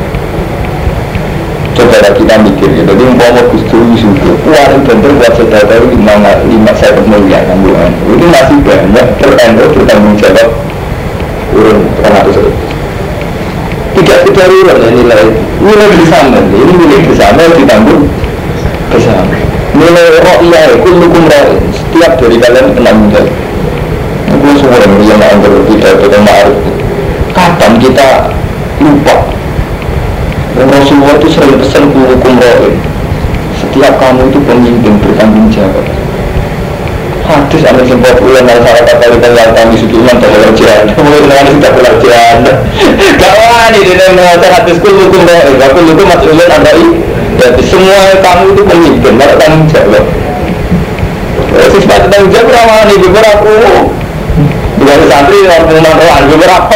Coba kita mikir ya. Jadi umpama Gusti Yusuf, paling bener buat saudara lima lima saya kemuliaan kandungan. Ini masih banyak terendor bertanggung jawab. Urun orang itu tidak kedarurat ya nilai nilai bersama ini milik bersama ditanggung bersama nilai roh iya kullukum roh setiap dari kalian kena nilai aku semua yang yang tidak itu ma'arif kapan kita lupa dan Rasulullah itu sering pesan kullukum roh setiap kamu itu pemimpin bertanggung jawab. Hadis anda sempat ulang dari salah kata kita yang kami sukiman tak pengerjaan mulai dengan tidak pengerjaan kawan ini dia mengatakan hadis roh kul hukum maksudnya anda ini jadi semua kamu itu pemimpin malah tanggung jawab. Sifat tanggung jawab ramah nih beberapa Bukan santri orang pengumuman beberapa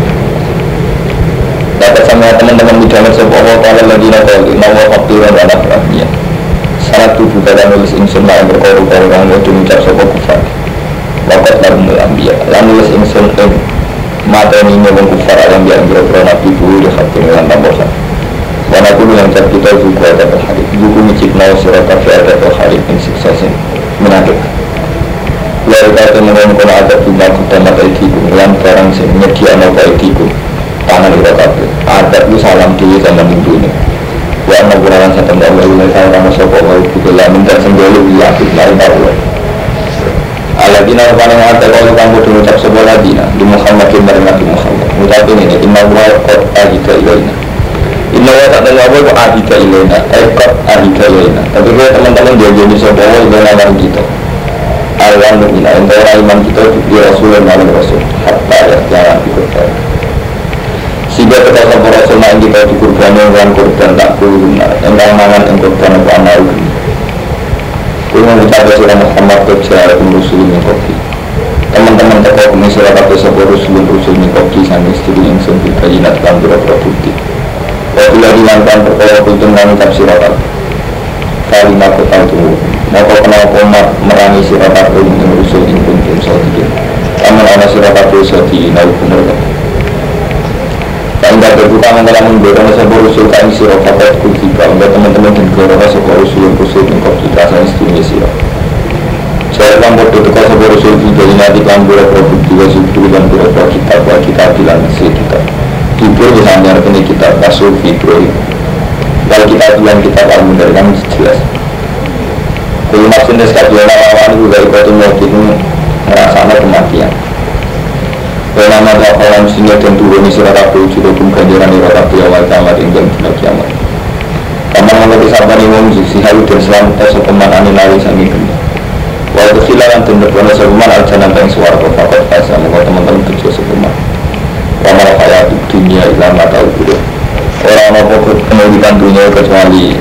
sama teman-teman di dalam sebuah Allah Ta'ala lagi nakal Nawa fakturan dan afrafnya Saat tubuh kata nulis insun Yang berkoru-koru yang mau diucap sebuah kufar Wakat lalu ambiya Lalu nulis insun yang Mata ini nyobong kufar Yang dia ambil nabi dulu Di hati dengan tambosan Wana kudu yang cat kita juga ada berhari Juga micik nau surat kafi ada berhari Yang siksa sin Menakik Lalu kata mengenai ada Bima kutamat aikikum Yang barang sing Nyedia nau aikikum tangan kita kabeh adab itu salam diri sama minggu ini. Wa anna qur'an satan Allah ila saya nama sapa wa bila minta sendiri ya lain tahu Aladina paling ada kalau kamu dulu ucap sebuah ladina. Di Muhammadin dari Nabi Muhammad. Ucapin ini Inna wa qad ahida ilaina. Inna wa tak tahu kok ahida ilaina. Eh qad ahida ilaina. Tapi kalau teman-teman dia jadi sebuah wa ilaina kita. Awan mungkin Antara iman kita di Rasul dan Rasul. Hatta ya jangan ikut sehingga kita sama Rasul yang kita dikurban dengan kurban tak kuluna Engkau mangan yang kurban apa amal Kau mengucapkan surah Muhammad Kejalakum Rasulun Kopi. Teman-teman teko kami surah kata sebuah Rasulun Rasulun Kopi Sambil istri yang sempit kajinat kan berapa bukti Wabila dilantan perkara kultum kami tafsirakat Kalimat kota itu Maka kenal komat merangi sirakat Untuk Rasul yang kuntum saudikir Aman ana sira kabeh iso dinau bener tak terbuka mengalah mendorong sebuah usul kain siro fakat kutiba Enggak teman-teman dan korona sebuah usul yang usul yang kau kita sang istimewa siro Saya kan bodoh tukar sebuah usul kita ini nanti kan boleh produksi wa subdu dan boleh kita wa kita bilang si kita Kibro misalnya ini kita masuk fibro Kalau kita bilang kita kamu dari kami jelas Kalau maksudnya sekalian lawan itu dari kota mati itu merasanya kematian Wala nama kalam singa dan turun sira kabeh jurukum ganjaran ira kabeh awal kiamat ing dalem dina kiamat. Kamar mengerti sabar ing wong sisi halu dan selamat sopeman ane lari sangi geni. Wa khilalan dan berkono sopeman aljanan teng swarga fakot fasa mongko teman-teman tujuh sopeman. Wa mal hayatu dunia ila mata ubure. Ora ana apa pendidikan dunia kecuali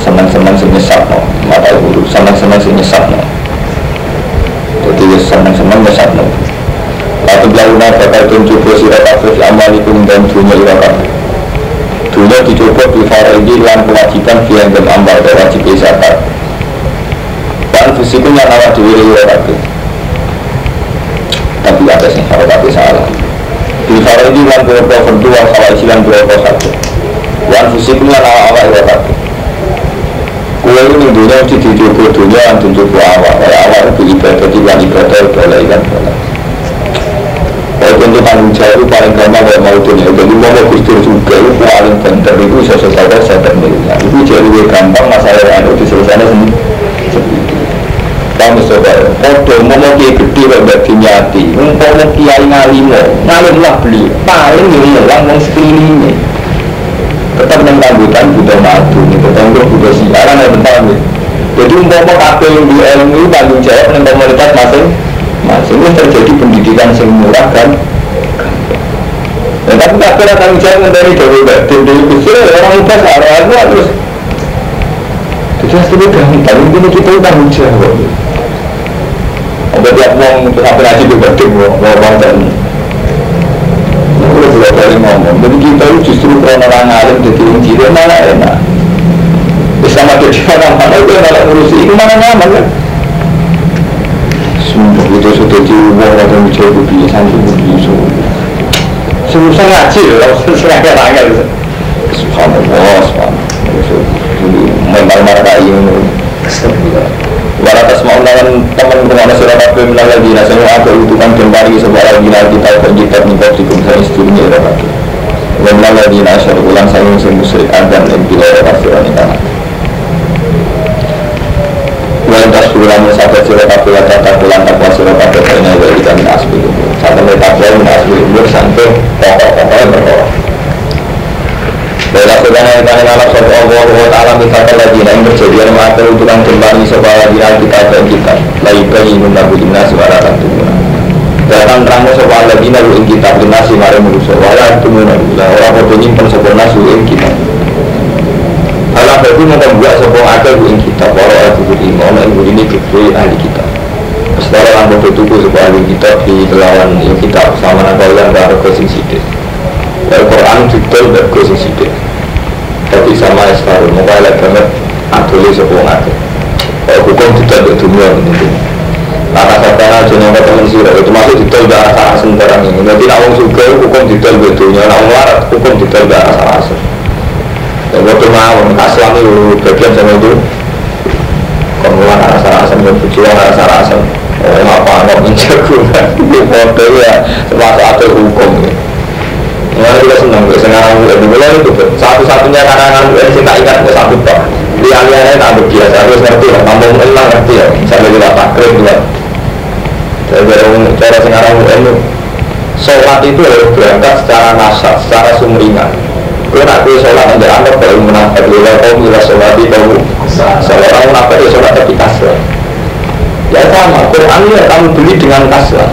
senang-senang sing nyesatno, mata ubure senang-senang sing nyesatno. Jadi senang-senang nyesatno. Lalu launa bakal tunjuk sira kabeh amalikum dan dunia ira kabeh. Dunia dicoba di faridi lan kewajiban dan amal dan wajib zakat. Dan fisikun yang awak dhewe ira kabeh. Tapi ada sing karo kabeh salah. Di faridi lan berapa fardu wal khawaji lan berapa satu. Dan fisikun yang awak ira kabeh. Kue ini dunia mesti dicoba dunia dan tunjuk awak. Kayak awak itu ibadah mau kustur juga itu paling bener itu bisa selesai saya termilnya Itu. Jadi lebih gampang masalah yang ada diselesaikan sendiri Kamu coba, mau mau kiai gede kalau bagi nyati Mau mau kiai ngalimo, ngalim lah beli Paling ini orang mau sekelilingnya. Tetap dengan rambutan butuh madu Tetap untuk butuh siaran ya bentar Jadi mau kafe yang di ilmu tanggung jawab dengan komunitas masing masing itu terjadi pendidikan yang murah kan ya, tapi tak kira tanggung jawab dari dari kecil orang muda searah terus. Jadi hasilnya gampang. Ini kita tanggung jawab. Apa tiap untuk sampai di batin mau mau dan Aku udah kali ngomong, jadi kita itu justru karena orang alim jadi orang ciri malah enak Bisa mati di mana-mana itu malah ngurusi, itu mana nyaman kan sumpah itu sudah di uang atau menjadi kebiasaan itu begitu susah ngaji loh susah nggak nggak subhanallah subhanallah jadi mental marka ini Walau atas mau lawan teman ke mana surah kabeh menanggal dina Saya ada utukan dan pari sebuah dina kita kok jitat nih kok dikum saya istrinya ira kabeh Wa menanggal dina asyar ulang saya yang musyrik adan yang bila ira Wantas bulan sahabat sirah kabeh wa tata bulan takwa sirah kabeh Kena wa ika min asbi Sampai ini takwa min asbi umur sampai pokok-pokok yang berkoro Bila sedana yang tanya ngalap sopa Allah wa ta'ala mitaka lagi Yang berjadian mata utukan kembali sopa lagi kita dan kita Lagi bayi menabu lina suara tantunguna Datang terangnya sopa lagi ing kita Lina si mare merusak Wala tunguna Orang bodoh nyimpen sopa nasu kita Alam baru membuat sopong akal bu kita para aku budi mana ibu ini kekri ahli kita. Setelah orang bodoh sebuah ahli kita di kelawan yang kita sama nak yang baru kesing sidik. Al Quran detail dan kesing sidik. Tapi sama estar muka elek banget aduli sopong akal. Kalau hukum detail di dunia begitu. Karena kata jenis teman sirah itu masih detail di arah sana sembarang ini. Jadi nawang suka hukum detail di dunia, nawang larat hukum detail di arah waktu mau aslam itu bagian sama itu. Kemudian rasa-rasa berjuang rasa-rasa oh apa nggak menjago itu foto ya termasuk ada hukum. Mulai juga senang, sekarang gue mulai itu satu-satunya karangan gue yang tak ingat gue satu pak lihat-lihatnya tak biasa, harus ngerti lah, kampung elang ngerti ya, sampai juga. Takrib juga cara sekarang gue itu sholat itu harus berangkat secara nasab, secara sumringan Gue nak gue sholat nanti anggap kalau menafat Lila kau mila sholat di kau Seorang menafat ya sholat tapi kasar Ya sama, Quran ya kamu beli dengan kasar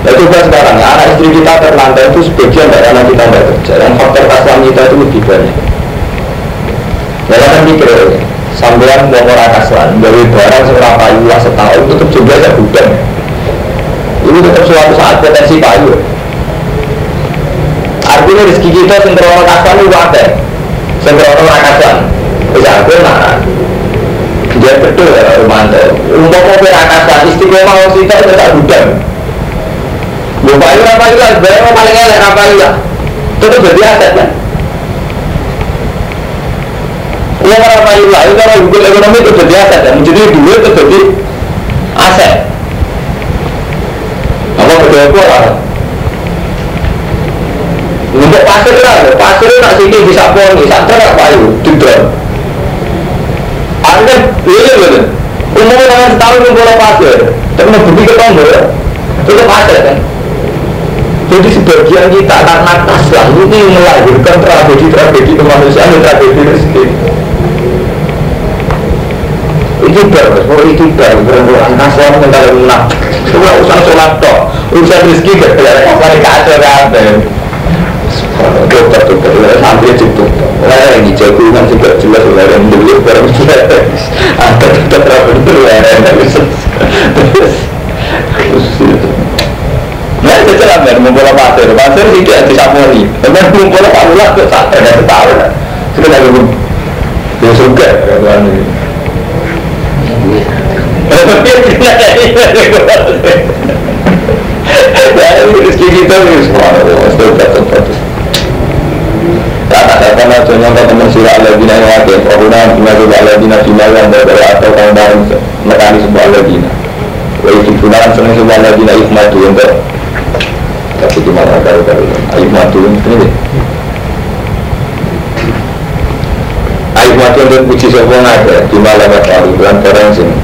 Ya coba sekarang, ya, anak istri kita terlantar itu sebagian dari anak kita tidak kerja. Yang faktor kasar kita itu lebih banyak. Ya kan pikir Sambilan mau orang kasar Dari barang seorang payu lah setahun tetap juga ya gudang Itu tetap suatu saat potensi payu Artinya rezeki kita sendiri kasan itu ada Sendiri rakasan Bisa aku nah Dia betul ya Romanto Untuk mau rakasan istiqomah kita itu tak gudang Bapak itu apa itu? Bayar paling elek apa itu? Tetap jadi aset kan? Ya apa itu? Itu kalau hukum ekonomi itu jadi aset kan? Jadi duit itu jadi aset. Apa apa lah? Untuk pasir lah, pasir nak sini bisa poni, santai nak payu, tidak. Anda, iya betul. Umumnya orang setahun ngumpul pasir, tapi mau ke tombol, itu pasir kan? Jadi sebagian kita karena kaslah ini melahirkan tragedi-tragedi kemanusiaan dan tragedi rezeki. Itu baru, oh itu baru, berulang kaslah mental menang. Semua urusan sholat toh, urusan rezeki gak ada kasar kacau kan. Dokter dokter, sampai itu. Lah yang dijago kan juga jelas lah yang dulu barang jelas. Ada dokter apa itu lah yang terus. Nah, itu celah kan, ngumpul pasir, pasir sih dia disapori. Tapi ngumpul pamulah ke sana, ada setahun. Sudah lagi pun, dia suka kan tidak Ya, ini rezeki kita ini semua, sudah Kata kata macam nyontok teman surah ala bina yang wakil Fahuna bina juga ala bina yang berbeda atau kamu bareng mekani sebuah ala bina Wa itu punan senang sebuah ala bina ikmatu untuk tapi gimana kalau kalau ayo matu ini deh ayo matu untuk puji semua ada malam hari bulan orang sini.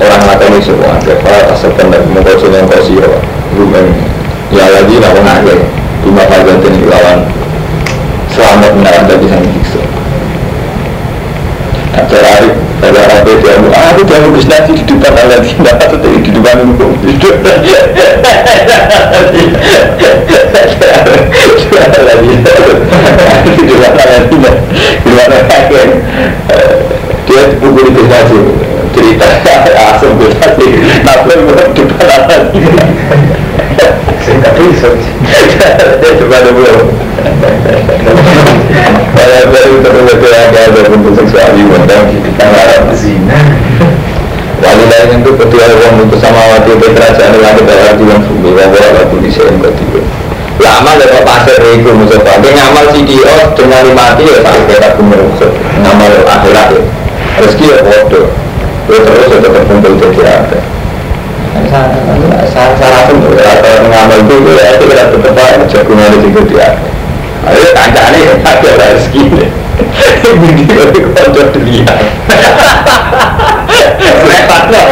Orang mata ini semua ada para asalkan dari mengkau sini yang rumah ya lagi lawan ada. Mata ganti lawan selamat menarik dari sana siksa acara hari ada apa dia mau ah aku dia mau nasi di depan Allah tidak patut di depan hukum di depan Allah di kakek dia pukul itu nasi cerita asam nasi nafsu bukan di bisa. dia coba dulu saya baru terus ada ada bentuk seksual di mana kita ngarap Zina. Wali lain itu ketua orang untuk sama waktu itu kerajaan yang ada dalam tuan bumi bahwa waktu di sini berarti lama dari pasir itu musuh pakai ngamal CDO dengan mati ya sampai kita kumpul ngamal akhirat ya rezeki ya bodoh ya terus ya tetap kumpul jadi ada saya saya pun kalau ngamal itu ya itu kita tetap aja jagungan situ dia ayo kancane ya ada rezeki deh Budi itu kocok dilihat repot lah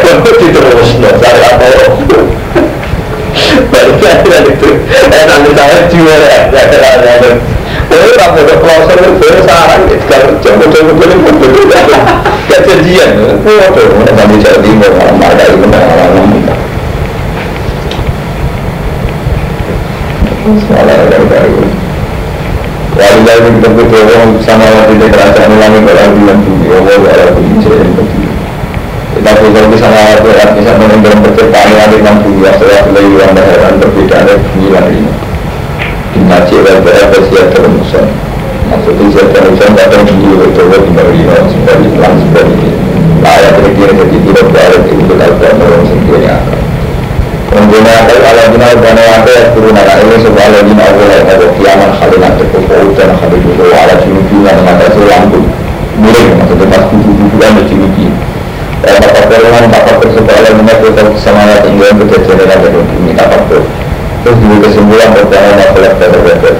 Waktu diterus saya apa itu Eh nanti saya juara Jadi kamu udah closer itu sarang Kalau coba-coba boleh betul Gak janjian Waduh, kami Jawa Timur Malam ada itu malam Semalam ada baru Wali lain kita berdoa sama waktu di kerajaan langit kalau bilang bumi Allah ala bumi bumi. Kita sama waktu yang bisa menentukan penciptaan langit dan bumi setelah lagi yang heran perbedaan dari bumi dan ini. Dimaci dan berapa siap terumusan. Maksudnya siap terumusan kadang bumi itu di bawah sebagai pelan sebagai layak terkira jadi tidak berada di untuk al-Quran orang sendiri akan. menggunakan ala bina ubana wate ya turun ala ini sebuah ala bina ubana yang ada kiaman khalilan terkumpul dan khalilu ala junubinya mengatasi lampu miring maksudnya pas buku-bukuan di junubi Bapak perluan bapak tersebut ala bina kita semangat hingga kejadian yang ada bumi bapak tuh terus juga kesimpulan pertama masalah pada berbeda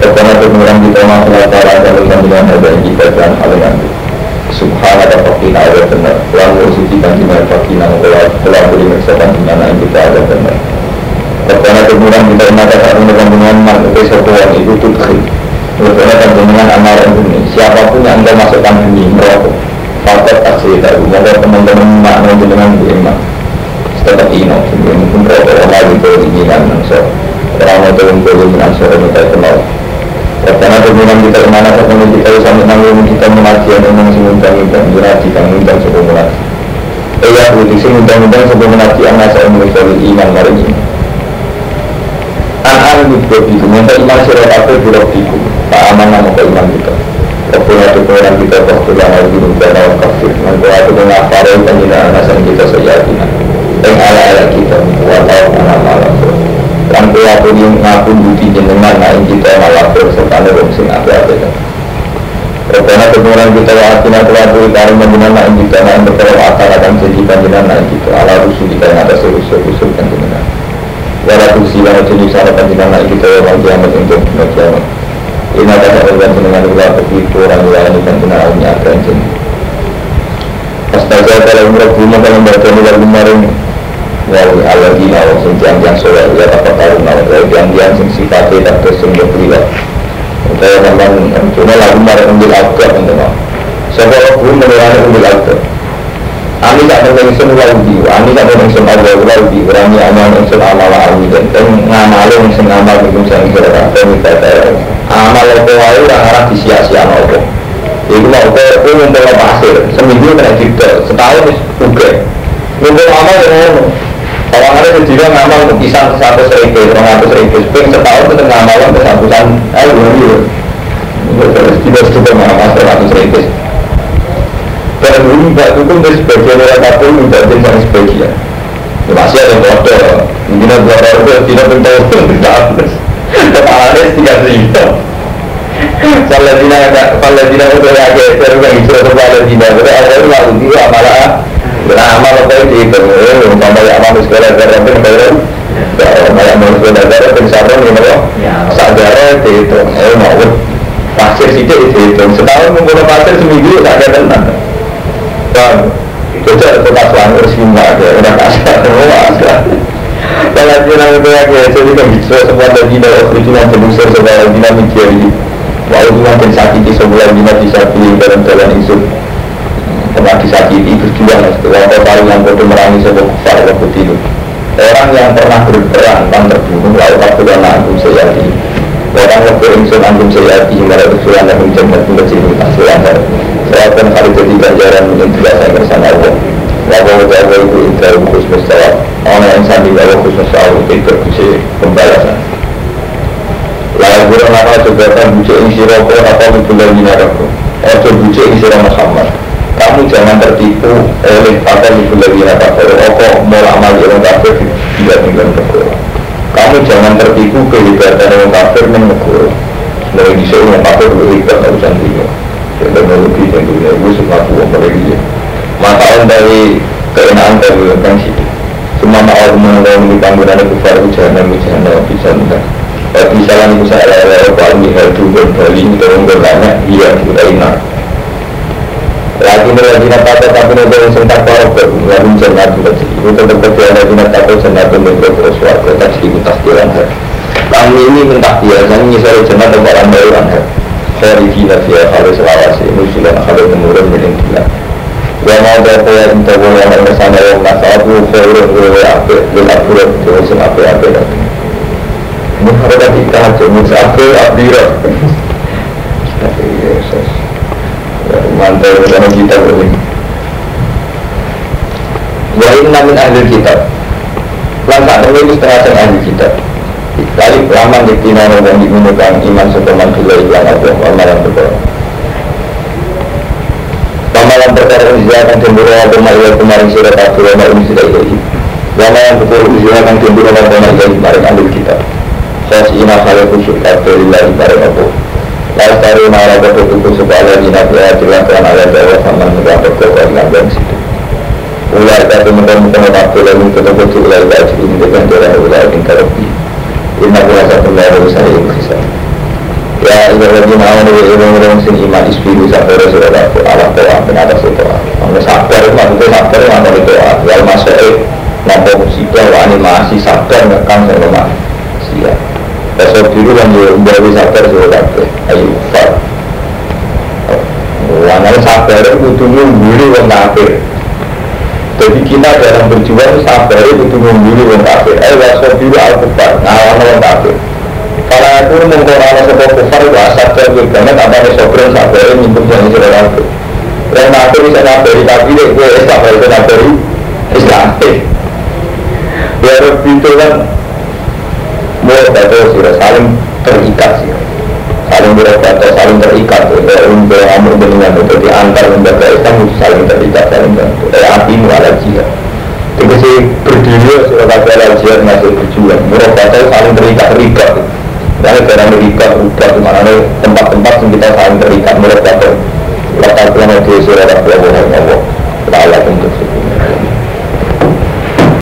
pertama kemudian kita masalah cara dan dengan ada yang kita dan hal yang Subhanaka fakina ada benar Lalu suci kan di mana fakina Kalau beri mersakan di mana kita ada benar Karena kemudian kita mata saat ini man Itu sebuah itu tudkhil Karena kan dengan amaran ini Siapa pun yang anda masukkan ini merokok Fakat aksi itu Maka teman-teman makna dengan bu iman Tetap ino Mungkin merokok Allah itu inginan Orang mau turun turun dengan suara kita kenal karena kemudian kita ke mana ketemu kita sampai nanggung kita mengaji yang memang semudah-mudah mengaji kan mudah sebelum mengaji. Eh ya, putih sih mudah-mudah sebelum mengaji anak saya menurut iman mari ini. An-an itu bikum, minta iman surat apa bikum, tak aman nama ke iman kita. Ada pengeran kita waktu yang lagi dan awal kafir, nanti aku dengan farai penjinaan nasan kita seyakinan. yang ala-ala kita wa tahu mana malam Lan kula pun yang ngaku budi jenengan nah kita malah serta wong sing ape-ape Karena kebenaran kita wa atina telah beri karim menjenan nah kita nah berkara akar akan jadi panjenan nah kita ala rusuh kita yang atas rusuh-rusuh panjenan Wala kursi wa jadi sana panjenan nah kita wa kiamat untuk kiamat Ini ada orang jenengan kula begitu orang yang panjenan awnya akan jenengan Astaga kalau mereka kalau mereka mulai kemarin Wali ala dina wa sing tiang-tiang soleh Ya tak pertarung nawa Wali tiang-tiang sing sifatnya tak tersung berpilihan Saya memang Cuma lagu marah ambil aktor Sebab aku menurani ambil aktor Ani tak penting sun laudi Ani tak penting sun Allah laudi Berani amal sun amal awi Dan ngamal yang sun amal Bikin saya kira Amal apa wae Orang-orang disia-sia Allah Iku mau ke aku ngumpul pasir, seminggu kena cipta, setahun juga. Ngumpul amal yang ngono. Kalau ada sejujurnya ngamal pisang satu seribu, orang satu seribu, spring setahun itu ngamal untuk satusan, ayo dulu. Terus tidak sudah ngamal satu seribu. Dulu mbak hukum dari sebagian orang kapal minta jadi yang sebagian. Ya, masih ada bodoh, mungkin ada itu tidak tidak terus. Kepalanya tiga ribu. Saladina Saladina itu ya kayak seru yang itu itu Saladina itu ada yang lalu dia malah beramal apa itu itu sama yang amal sekolah karena pun baru banyak karena pun sabun ini loh sadar itu itu. Eh mau pasir situ itu itu. Setahun menggunakan pasir seminggu tak ada tenang kan itu ada tempat selangor semua ada orang kasar semua asal Saladina itu ya kayak seru yang bisa semua dari dalam kerucunan jenuh sesuatu dina mencari Walau cuma dan sakiti sebulan lima disakiti dalam jalan isu Pernah disakiti berjuang Setelah kau yang bodoh merangi sebuah kufar waktu itu Orang yang pernah berperang dan terbunuh Lalu tak pernah nanggung seyati Orang insun nanggung seyati Hingga ada kesulitan dan menjemput Mengecil hasil Saya akan hari jadi ganjaran Mungkin tidak saya bersama Allah Wabawa jawa itu indah khusus mustawab Orang yang sandi wabawa khusus mustawab Itu bersih pembalasan. Lalu burung nama juga kan bucek ing siroko atau mikulah minaraku Ojo bucek ing sirah Muhammad Kamu jangan tertipu oleh apa mikulah minaraku Ojo mau amal orang kafir tidak tinggal negara. Kamu jangan tertipu kehebatan orang kafir negara. Dari bisa orang kafir berhebat tak usah dunia Teknologi dan dunia itu sesuatu yang berlebihan Mata dari keenaan dari yang situ Semua orang mengalami panggilan kufar ujahan ujahan bisa enggak tapi salam itu saya lewat Pak Mihal Dubur Bali itu banyak iya kita ingat lagi lagi nanti apa tapi nih dari sentak korok lalu jenat sih itu tetap kerja lagi nanti apa jenat itu mikro terus warga tak kami ini minta biasanya nyisari jenat har dari gila via kalau selawasi musilan kalau menurun milik gila Ya mau berapa ya untuk yang bersama yang masalah itu Fahirun gue apa Lil akurat Terus apa apa lagi Muharram kita aja musafir abdira Tapi Yesus. Mantel sama kita ini. Wa inna min ahli kitab. Lan tak itu setengah sang ahli kitab. Kali peraman di tina dan digunakan iman sepeman gila iklan atau amalan berkorong Amalan perkara ujiakan cemburu atau ma'ila kemarin surat akhir wa ma'ilum sudah ilahi Amalan perkara ujiakan cemburu atau ma'ila kemarin ahli kitab Khosina khalil khusyuk kabeh lillahi bareng apa Lalu taruh nara kata tuku supaya dina biaya jelaskan ayat Allah sama mereka berkata dengan bang situ Ulai kata muka-muka waktu lalu ketemu tu ulai kata ini dengan jalan ulai tingkat lebih Inna kuasa pengaruh saya yang kisah Ya ibu lagi mau nih ibu orang sini iman ispiru sabar sudah aku alam doa dan atas itu Kalau sabar itu maksudnya sabar itu maksudnya doa Ya masuk eh Nampak musibah animasi sabar ngekang sama siap Besok biru kan dia dari sabar sudah kabeh. Ayo far. Wananya sabar itu membeli orang kafir. Jadi kita dalam berjuang sabar itu membeli orang kafir. Ayo besok biru al kufar ngawan orang kafir. Kalau aku mengkorana sebuah kufar itu asal dan banget apa nih sobren sabar minum yang sudah kafir. Orang kafir bisa ngabari tapi dia gue sabar itu ngabari Islam. Biar itu kan mulai batu sudah saling terikat sih saling berbatu saling terikat ya untuk kamu dengan itu di antar lembaga Islam saling terikat saling bantu eh api muala jihad Tegesi berdiri sudah kata jihad masih berjuang. Mereka saling terikat Misalnya daerah Amerika, juga ke mana tempat-tempat yang kita saling terikat mulai dari Letak kelana di surat Allah Ta'ala untuk